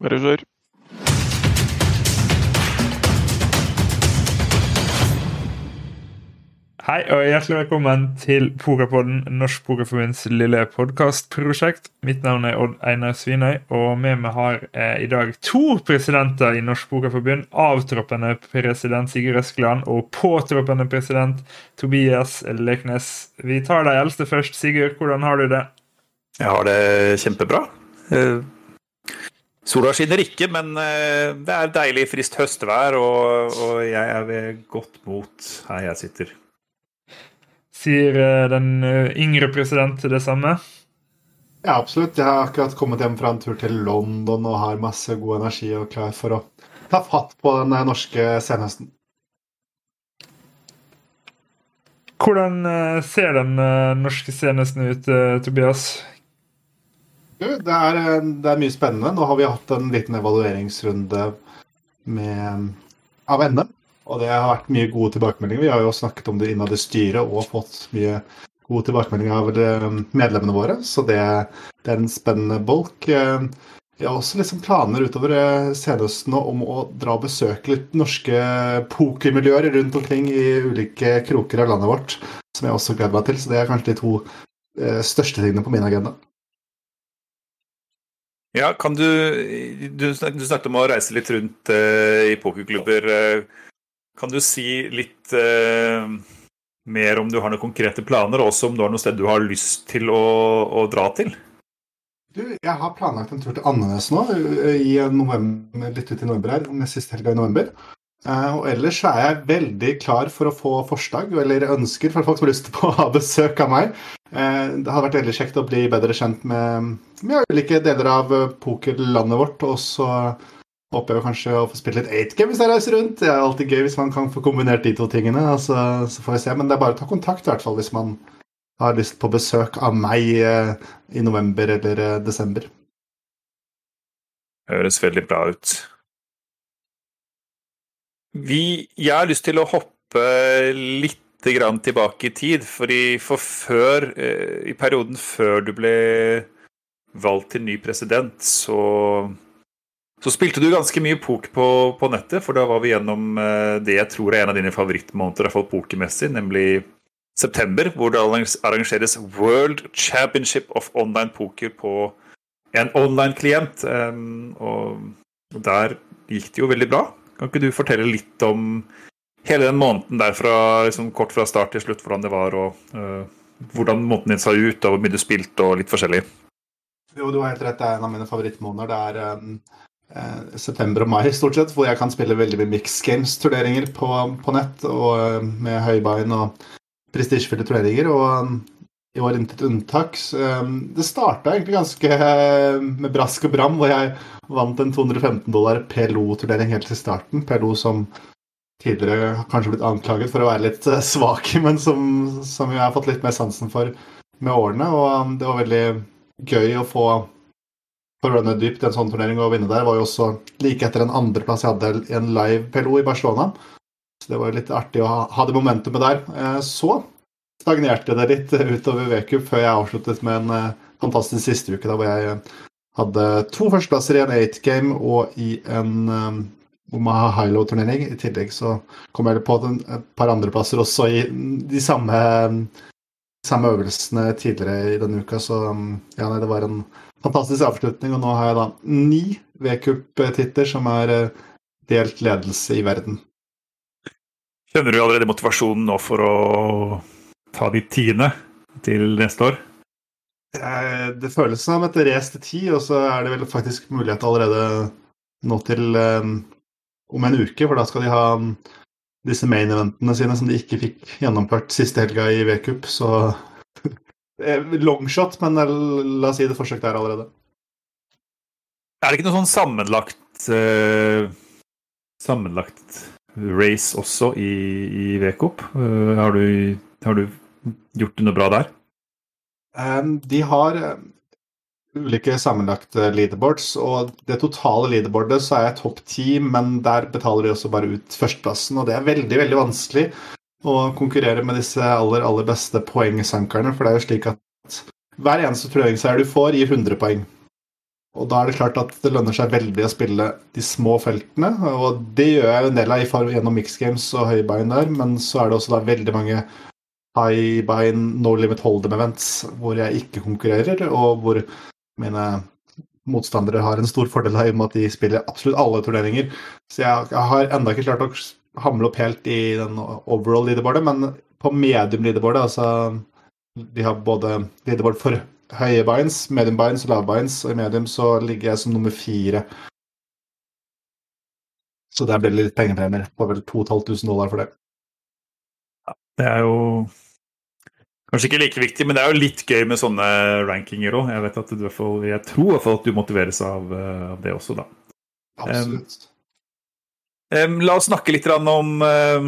Bare kjør. Hei og hjertelig velkommen til Pokerpodden, Norsk Pokerforbunds lille podkastprosjekt. Mitt navn er Odd Einar Svinøy, og med meg har eh, i dag to presidenter i Norsk Pokerforbund. Avtroppende president Sigurd Øskland og påtroppende president Tobias Leknes. Vi tar de eldste først. Sigurd, hvordan har du det? Jeg har det kjempebra. Eh, Sola skinner ikke, men eh, det er deilig, friskt høstvær, og, og jeg er ved godt mot her jeg sitter. Sier eh, den eh, yngre president det samme? Ja, absolutt. Jeg har akkurat kommet hjem fra en tur til London og har masse god energi og klar for å ta fatt på den norske senhøsten. Hvordan ser den norske senhøsten ut, Tobias? Det er, eh, det er mye spennende. Nå har vi hatt en liten evalueringsrunde med, av NM. Og det har vært mye gode tilbakemeldinger. Vi har jo snakket om det innad i styret og fått mye gode tilbakemeldinger av eh, medlemmene våre, så det, det er en spennende bolk. Eh, Vi har også liksom planer utover eh, senhøsten om å dra og besøke litt norske pokermiljøer rundt omkring i ulike kroker av landet vårt, som jeg også gleder meg til. Så det er kanskje de to eh, største tingene på min agenda. Ja, kan du Du, snak, du snakket om å reise litt rundt uh, i pokerklubber. Eh, kan du si litt uh, mer om du har noen konkrete planer, og også om du har noe sted du har lyst til å, å dra til? Du, jeg har planlagt en tur til Andenes nå, i november, litt ut i november her, med siste helga i november. Eh, og ellers er jeg veldig klar for å få forslag eller ønsker fra folk som har lyst på å ha besøk av meg. Eh, det hadde vært veldig kjekt å bli bedre kjent med, med ulike deler av eh, pokerlandet vårt. Og så håper jeg kanskje å få spille litt 8-game hvis jeg reiser rundt. Det er alltid gøy hvis man kan få kombinert de to tingene. Altså, så får vi se. Men det er bare å ta kontakt i hvert fall hvis man har lyst på besøk av meg i november eller desember desember. Høres veldig bra ut. Vi, jeg har lyst til å hoppe litt tilbake i tid, fordi for før, eh, i perioden før du ble valgt til ny president, så, så spilte du ganske mye poker på, på nettet, for da var vi gjennom eh, det jeg tror er en av dine favorittmåneder, i hvert fall pokermessig, nemlig september, hvor det arrangeres World Championship of Online Poker på en online-klient. Um, og der gikk det jo veldig bra. Kan ikke du fortelle litt om hele den måneden der, liksom, kort fra start til slutt, hvordan det var, og uh, hvordan måneden din så ut, og hvor mye du spilte, og litt forskjellig? Jo, du har helt rett. Det er en av mine favorittmåneder. Det er um, eh, september og mai, stort sett, hvor jeg kan spille veldig mye mix games-turneringer på, på, nett, og uh, med høybein og prestisjefylte turneringer. Og um, i år intet unntak. Um, det starta egentlig ganske uh, med brask og bram, hvor jeg vant en 215 dollar PLO-turnering helt til starten. PLO som tidligere har kanskje blitt anklaget for å være litt uh, svak, men som, som jeg har fått litt mer sansen for med årene. Og um, det var veldig gøy å få for å runne dypt i en sånn turnering og vinne der, var jo også like etter en andreplass jeg hadde i en live PLO i Barcelona. Så det var jo litt artig å ha, ha det momentumet der. Eh, så stagnerte det litt utover V-cup før jeg avsluttet med en eh, fantastisk siste uke, da hvor jeg eh, hadde to førsteplasser i en eight game og i en um, Omaha Hilo-turnering. I tillegg så kom jeg på et par andreplasser også i de samme, samme øvelsene tidligere i denne uka. Så um, ja, nei, det var en fantastisk avslutning, og nå har jeg da ni V-cup-titler som er delt ledelse i verden. Kjenner du allerede motivasjonen nå for å ta de tiende til neste år? Eh, Det føles som et race til ti, og så er det vel faktisk mulighet allerede nå til um, om en uke, for da skal de ha um, disse main-eventene sine som de ikke fikk gjennomført siste helga i V-cup, så eh, Longshot, men eh, la oss si det forsøk der allerede. Er det ikke noe sånn sammenlagt uh, Sammenlagt race også i, i V-cup? Uh, har, du, har du gjort noe bra der? Um, de har um, ulike sammenlagte leaderboards, og det totale leaderboardet så er jeg topp ti, men der betaler de også bare ut førsteplassen, og det er veldig, veldig vanskelig å konkurrere med disse aller, aller beste poengsankerne, for det er jo slik at hver eneste prøvingsseier du får, gir 100 poeng. Og da er det klart at det lønner seg veldig å spille de små feltene. Og det gjør jeg en del av gjennom Mix Games og høybein der, men så er det også da veldig mange high bein no limit hold'em events hvor jeg ikke konkurrerer, og hvor mine motstandere har en stor fordel av i og med at de spiller absolutt alle turneringer. Så jeg, har enda ikke klart å hamle opp helt i den overall leaderboardet, men på medium leaderboardet, altså de har både leaderboard for høye binds, medium binds og lave binds, og i medium så ligger jeg som nummer fire. Så der blir det litt pengepremier. Får vel 2500 dollar for det. Det er jo kanskje ikke like viktig, men det er jo litt gøy med sånne rankinger òg. Jeg vet at du, jeg tror i hvert fall at du motiveres av, eh, av det også, da. Absolutt. Um, um, la oss snakke litt om um,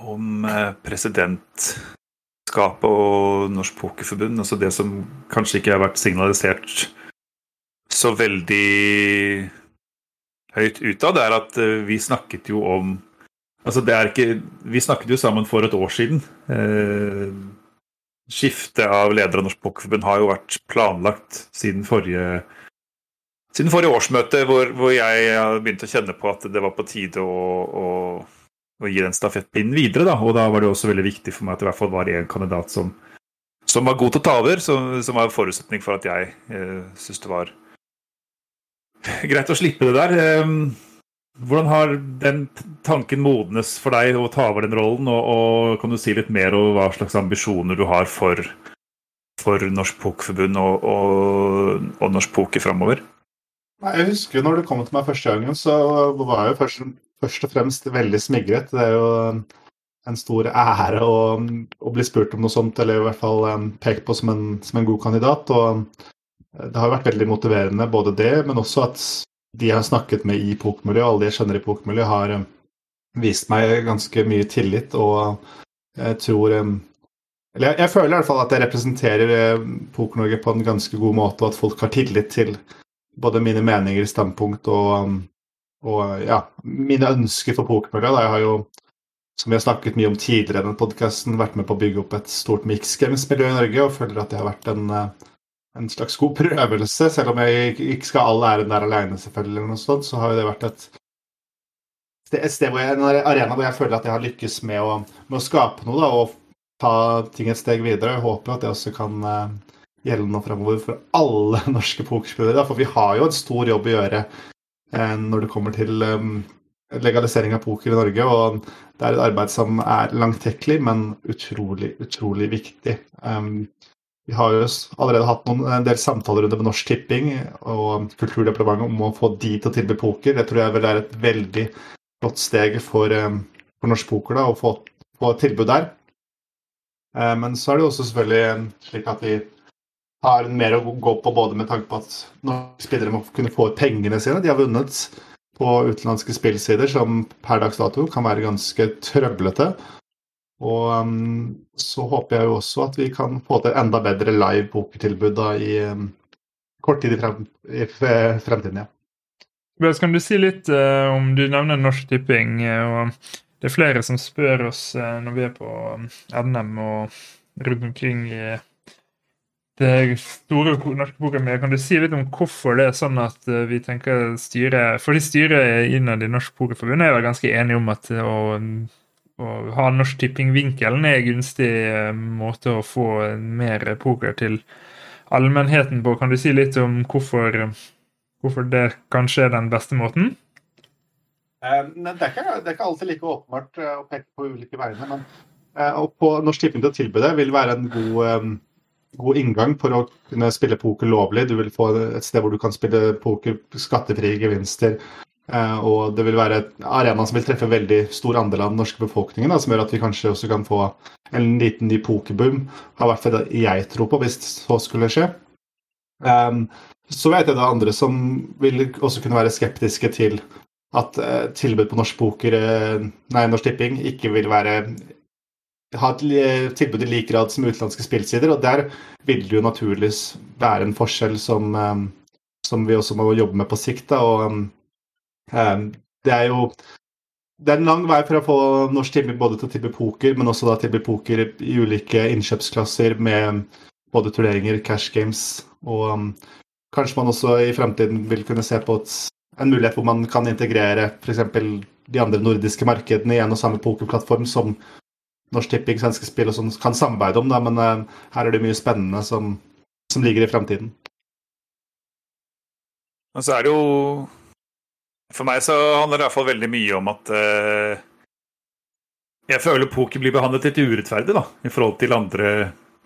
om presidentskapet og Norsk Pokerforbund. Altså det som kanskje ikke har vært signalisert så veldig høyt utad, er at eh, vi snakket jo om Altså det er ikke Vi snakket jo sammen for et år siden. Eh, skiftet av leder av Norsk Pokerforbund har jo vært planlagt siden forrige siden forrige årsmøte, hvor, hvor jeg begynte å kjenne på at det var på tide å, å å gi den stafettpinnen videre. Da. Og da var det også veldig viktig for meg at det i hvert fall var én kandidat som, som, var god til å ta over, som, som var forutsetning for at jeg eh, syntes det var greit å slippe det der. Eh, hvordan har den tanken modnes for deg å ta over den rollen, og, og kan du si litt mer om hva slags ambisjoner du har for, for Norsk Pokerforbund og, og, og Norsk Poker framover? Jeg husker når det kom til meg første gangen, så var jeg jo først først og fremst veldig smigret. Det er jo en stor ære å, å, bli spurt om noe sånt, eller i hvert fall um, pekt på som en, som en, god kandidat. og Det har vært veldig motiverende, både det, men også at de har snakket med i pokermiljøet, alle de jeg kjenner i pokermiljøet, har um, vist meg ganske mye tillit. Og jeg tror um, Eller jeg, jeg, føler i hvert fall at jeg representerer uh, Poker-Norge på en ganske god måte, og at folk har tillit til både mine meninger, standpunkt og og ja, mine ønsker for pokermiljøet. Jeg har jo, som vi har snakket mye om tidligere i denne podkasten, vært med på å bygge opp et stort mix games-miljø i Norge og føler at det har vært en, eh, en slags god prøvelse. Selv om jeg ikke skal all æren der alene, selvfølgelig, eller noe sånt, så har jo det vært et et sted hvor jeg, en arena hvor jeg føler at jeg har lykkes med å, med å skape noe da, og ta ting et steg videre. Jeg håper at det også kan uh, gjelde nå fremover for alle norske pokerspillere. For vi har jo en stor jobb å gjøre uh, når det kommer til um, legalisering av poker i Norge. Og det er et arbeid som er langtekkelig, men utrolig, utrolig viktig. Um, vi har jo allerede hatt noen, en del samtaler under Norsk Tipping og Kulturdepartementet om å få de til å tilby poker. Det tror jeg vel er et veldig flott steg for, um, for norsk poker da, å få, få et tilbud der. Uh, men så er det jo også selvfølgelig slik at vi har mer å gå på både med tanke på at norske spillere må kunne få pengene sine. De har vunnet på utenlandske spillsider som per dags dato kan være ganske trøblete. Og um, så håper jeg jo også at vi kan få til enda bedre live pokertilbud da i um, kort tid i, frem, i fremtiden. ja. Kan du si litt uh, om Du nevner Norsk Tipping. Uh, og Det er flere som spør oss uh, når vi er på NM og rundt omkring i det store norske pokermiljøet. Kan du si litt om hvorfor det er sånn at eh, vi tenker styret Fordi styret innad i Norsk Pokerforbund er vel ganske enige om at å, å ha Norsk Tipping-vinkelen er en gunstig eh, måte å få mer poker til allmennheten på. Kan du si litt om hvorfor, hvorfor det kanskje er den beste måten? Eh, det, er ikke, det, er ikke, alltid like åpenbart å peke på ulike veiene. men og på Norsk Tipping til å tilby det vil være en god god inngang for å kunne spille poker lovlig. Du vil få et sted hvor du kan spille poker skattefrie gevinster. Eh, og det vil være arenaen arena som vil treffe veldig stor andel av den norske befolkningen. Da, som gjør at vi kanskje også kan få en liten ny pokerboom. Har i hvert fall jeg tror på, hvis så skulle skje. Um, så vet jeg det er andre som vil også kunne være skeptiske til at uh, tilbud på norsk poker, uh, nei, Norsk Tipping ikke vil være ha et eh, tilbud i lik grad som utenlandske spillsider. Og der vil det jo naturligvis være en forskjell som, um, som vi også må jobbe med på sikt. Da. Og um, det er jo det er en lang vei for å få norsk tilbud både til å tilby poker, men også da tilby poker i ulike innkjøpsklasser med både turneringer, cash games og um, kanskje man også i fremtiden vil kunne se på et, en mulighet hvor man kan integrere f.eks. de andre nordiske markedene i en og samme pokerplattform som Norsk Tipping, svenske spill og sånn kan samarbeide om. Da, men uh, her er det mye spennende som, som ligger i fremtiden. Og så er det jo For meg så handler det i hvert fall veldig mye om at uh, jeg føler poker blir behandlet litt urettferdig da, i forhold til andre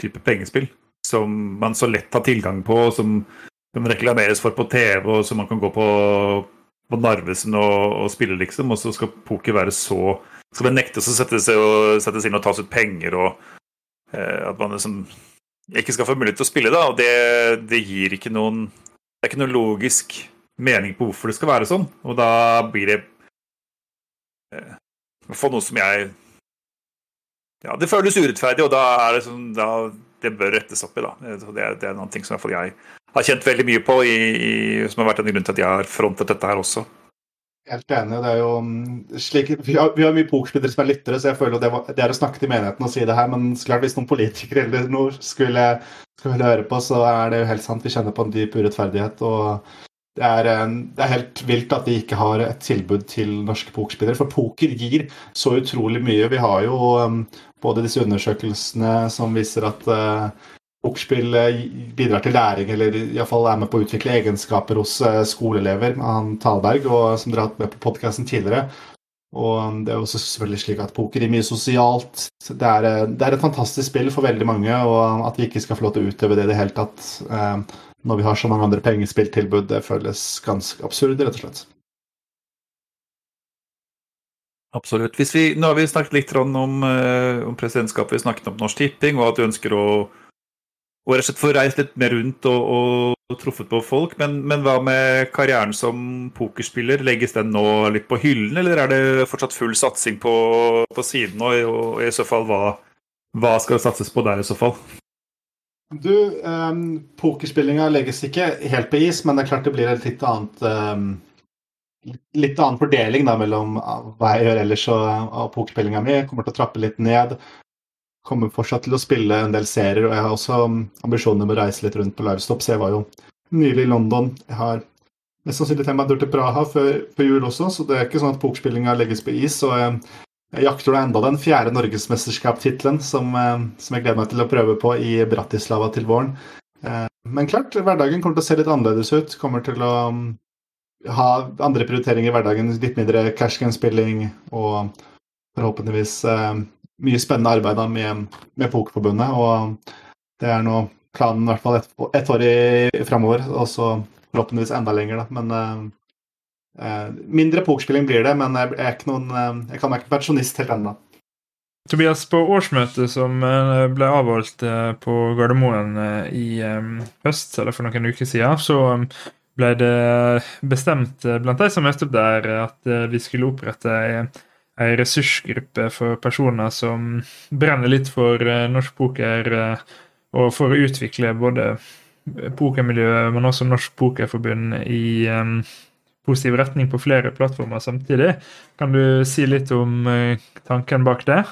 typer pengespill. Som man så lett har tilgang på, som, som reklameres for på TV, og som man kan gå på, på Narvesen og, og, spille, liksom. Og så skal poker være så Skal det nektes å settes, settes inn og tas ut penger, og uh, at man liksom ikke skal få mulighet til å spille, da. Og det, det gir ikke noen Det er ikke noen logisk mening på hvorfor det skal være sånn. Og da blir det uh, få noe som jeg ja, det føles urettferdig, og da er det sånn da, Det bør rettes opp i, da. Det er, det er noen ting som jeg har kjent veldig mye på, i, i, som har vært en grunn til at jeg har frontet dette her også. Helt enig. det er jo mm, slik, Vi har, vi har mye pokerspillere som er lyttere, så jeg føler det, var, det er å snakke til menigheten og si det her, men klart hvis noen politikere eller noe skulle, skulle høre på, så er det jo helt sant. Vi kjenner på en dyp urettferdighet. og det er, det er, helt vilt at vi ikke har et tilbud til norske pokerspillere. For poker gir så utrolig mye. Vi har jo um, både disse undersøkelsene som viser at uh, pokerspill bidrar til læring, eller iallfall er med på å utvikle egenskaper hos skoleelever, han Talberg, og, som dere har hatt med på podkasten tidligere. Og um, det er også selvfølgelig slik at poker er mye sosialt. Det er, uh, det er, et fantastisk spill for veldig mange, og at vi ikke skal få lov til å utøve det i det hele tatt når vi har så mange andre pengespilltilbud. Det føles ganske absurd, rett og slett. Absolutt. Vi, nå har vi snakket litt om, uh, om presidentskapet, vi snakket om Norsk Tipping, og at du ønsker å, å rett og slett få reist litt mer rundt og, og, og truffet på folk. Men, men, hva med karrieren som pokerspiller? Legges den nå litt på hyllen, eller er det fortsatt full satsing på, på siden? Og, og, i så fall, hva, hva skal det satses på der i så fall? Du, um, pokerspillinga legges ikke helt på is, men det er klart det blir et litt annet um, Litt annen fordeling da, mellom hva jeg gjør ellers og, og pokerspillinga mi. Kommer til å trappe litt ned. Kommer fortsatt til å spille en del serier, og jeg har også ambisjoner om å reise litt rundt på livestop, så jeg var jo nylig i London. Jeg har mest sannsynlig tenkt meg en tur til Praha før, før, jul også, så det er ikke sånn at pokerspillinga legges på is. og jeg jeg jakter da enda den fjerde norgesmesterskapstittelen som, eh, som, jeg gleder meg til å prøve på i Bratislava til våren. Eh, men klart, hverdagen kommer til å se litt annerledes ut. Kommer til å ha andre prioriteringer i hverdagen. Litt mindre cash game-spilling og forhåpentligvis mye spennende arbeid med, med Pokerforbundet. Og det er nå planen i hvert fall ett et år i, framover, og så forhåpentligvis enda lenger, da. Men Eh, mindre pokerspilling blir det, men jeg, ikke noen, eh, jeg kan være pensjonist helt ennå. Tobias, på årsmøtet som eh, ble avholdt på Gardermoen i høst, eller for noen uker siden, så ble det bestemt blant de som møtte opp der, at vi skulle opprette ei ressursgruppe for personer som brenner litt for norsk poker, og for å utvikle både pokermiljøet, men også Norsk Pokerforbund i positiv retning på flere plattformer samtidig. Kan du si litt om eh, tanken bak det?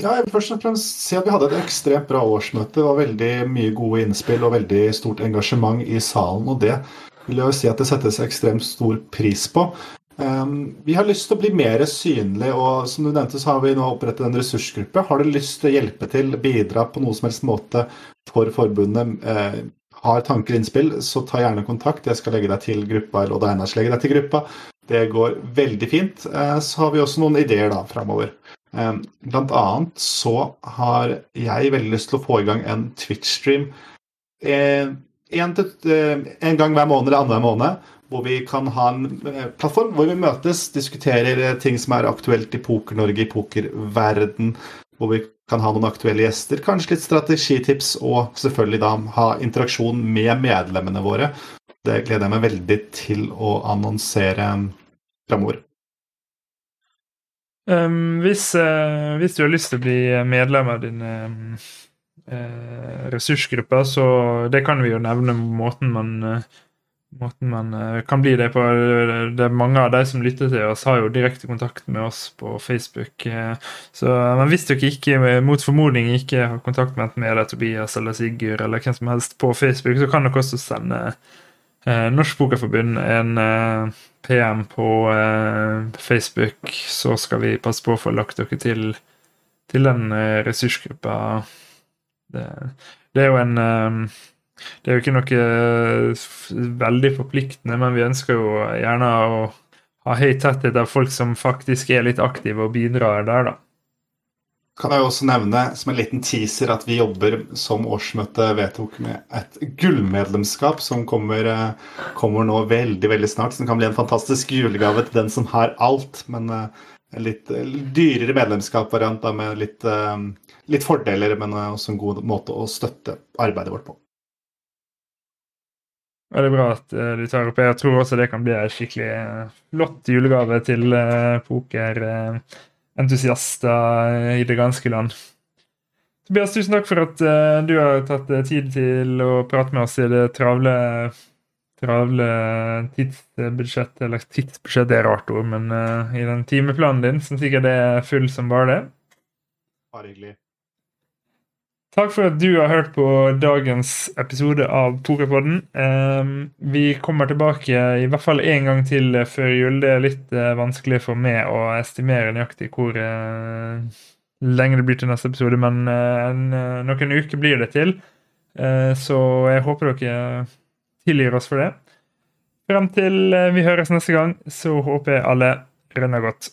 Ja, jeg vil først og fremst si at Vi hadde et ekstremt bra årsmøte. Det var veldig mye gode innspill og veldig stort engasjement i salen. og Det vil jeg jo si at det settes ekstremt stor pris på. Um, vi har lyst til å bli mer synlig, og som du nevnte så har vi nå opprettet en ressursgruppe. Har du lyst til å hjelpe til, bidra på noe som helst måte for forbundet, eh, har tanker og innspill, så ta gjerne kontakt. Jeg skal legge deg til gruppa, eller Odd Einars legger deg til gruppa. Det går veldig fint. Eh, så har vi også noen ideer da framover. Eh, blant annet så har jeg veldig lyst til å få i gang en Twitch-stream eh, en, en, gang hver måned eller annenhver måned. Hvor vi kan ha en plattform hvor vi møtes, diskuterer ting som er aktuelt i Poker-Norge, i pokerverden. Hvor vi kan ha noen aktuelle gjester, kanskje litt strategitips, og selvfølgelig da ha interaksjon med medlemmene våre. Det gleder jeg meg veldig til å annonsere framover. Um, hvis, uh, hvis, du har lyst til å bli medlem av din uh, ressursgruppe, så det kan vi jo nevne måten man uh, måten man eh, kan bli det på. Det er Mange av de som lytter til oss, har jo direkte kontakt med oss på Facebook. Eh, så, men hvis dere ikke mot formodning ikke har kontakt med enten eller Tobias eller Sigurd eller hvem som helst på Facebook, så kan dere også sende eh, Norsk Pokerforbund en eh, PM på eh, Facebook, så skal vi passe på å få lagt dere til, til den eh, ressursgruppa. Det, det er jo en Det er jo ikke noe eh, veldig forpliktende, men vi ønsker jo gjerne å ha høy tetthet av folk som faktisk er litt aktive og bidrar der, da. Kan jeg også nevne som en liten teaser at vi jobber, som årsmøtet vedtok, med et gullmedlemskap som kommer, eh, kommer nå veldig veldig snart. Som kan bli en fantastisk julegave til den som har alt. Men eh, en litt dyrere medlemskap-variant med litt, litt fordeler, men også en god måte å støtte arbeidet vårt på. Veldig bra at uh, du tar opp. Jeg tror også det kan bli en skikkelig uh, flott julegave til uh, pokerentusiaster i det ganske land. Tobias, tusen takk for at du har tatt tid til å prate med oss i det travle, travle tidsbudsjettet. Eller tidsbudsjett er rart ord, men i den timeplanen din, som sikkert er full som bare det. Bare hyggelig. Takk for at du har hørt på dagens episode av Pokerpodden. Um, vi kommer tilbake i hvert fall én gang til før jul. Det er litt uh, vanskelig for meg å estimere nøyaktig hvor uh, lenge det blir til neste episode, men uh, noen uker blir det til. så jeg håper dere tilgir oss for det. Frem til vi høres neste gang, så håper jeg alle renner godt.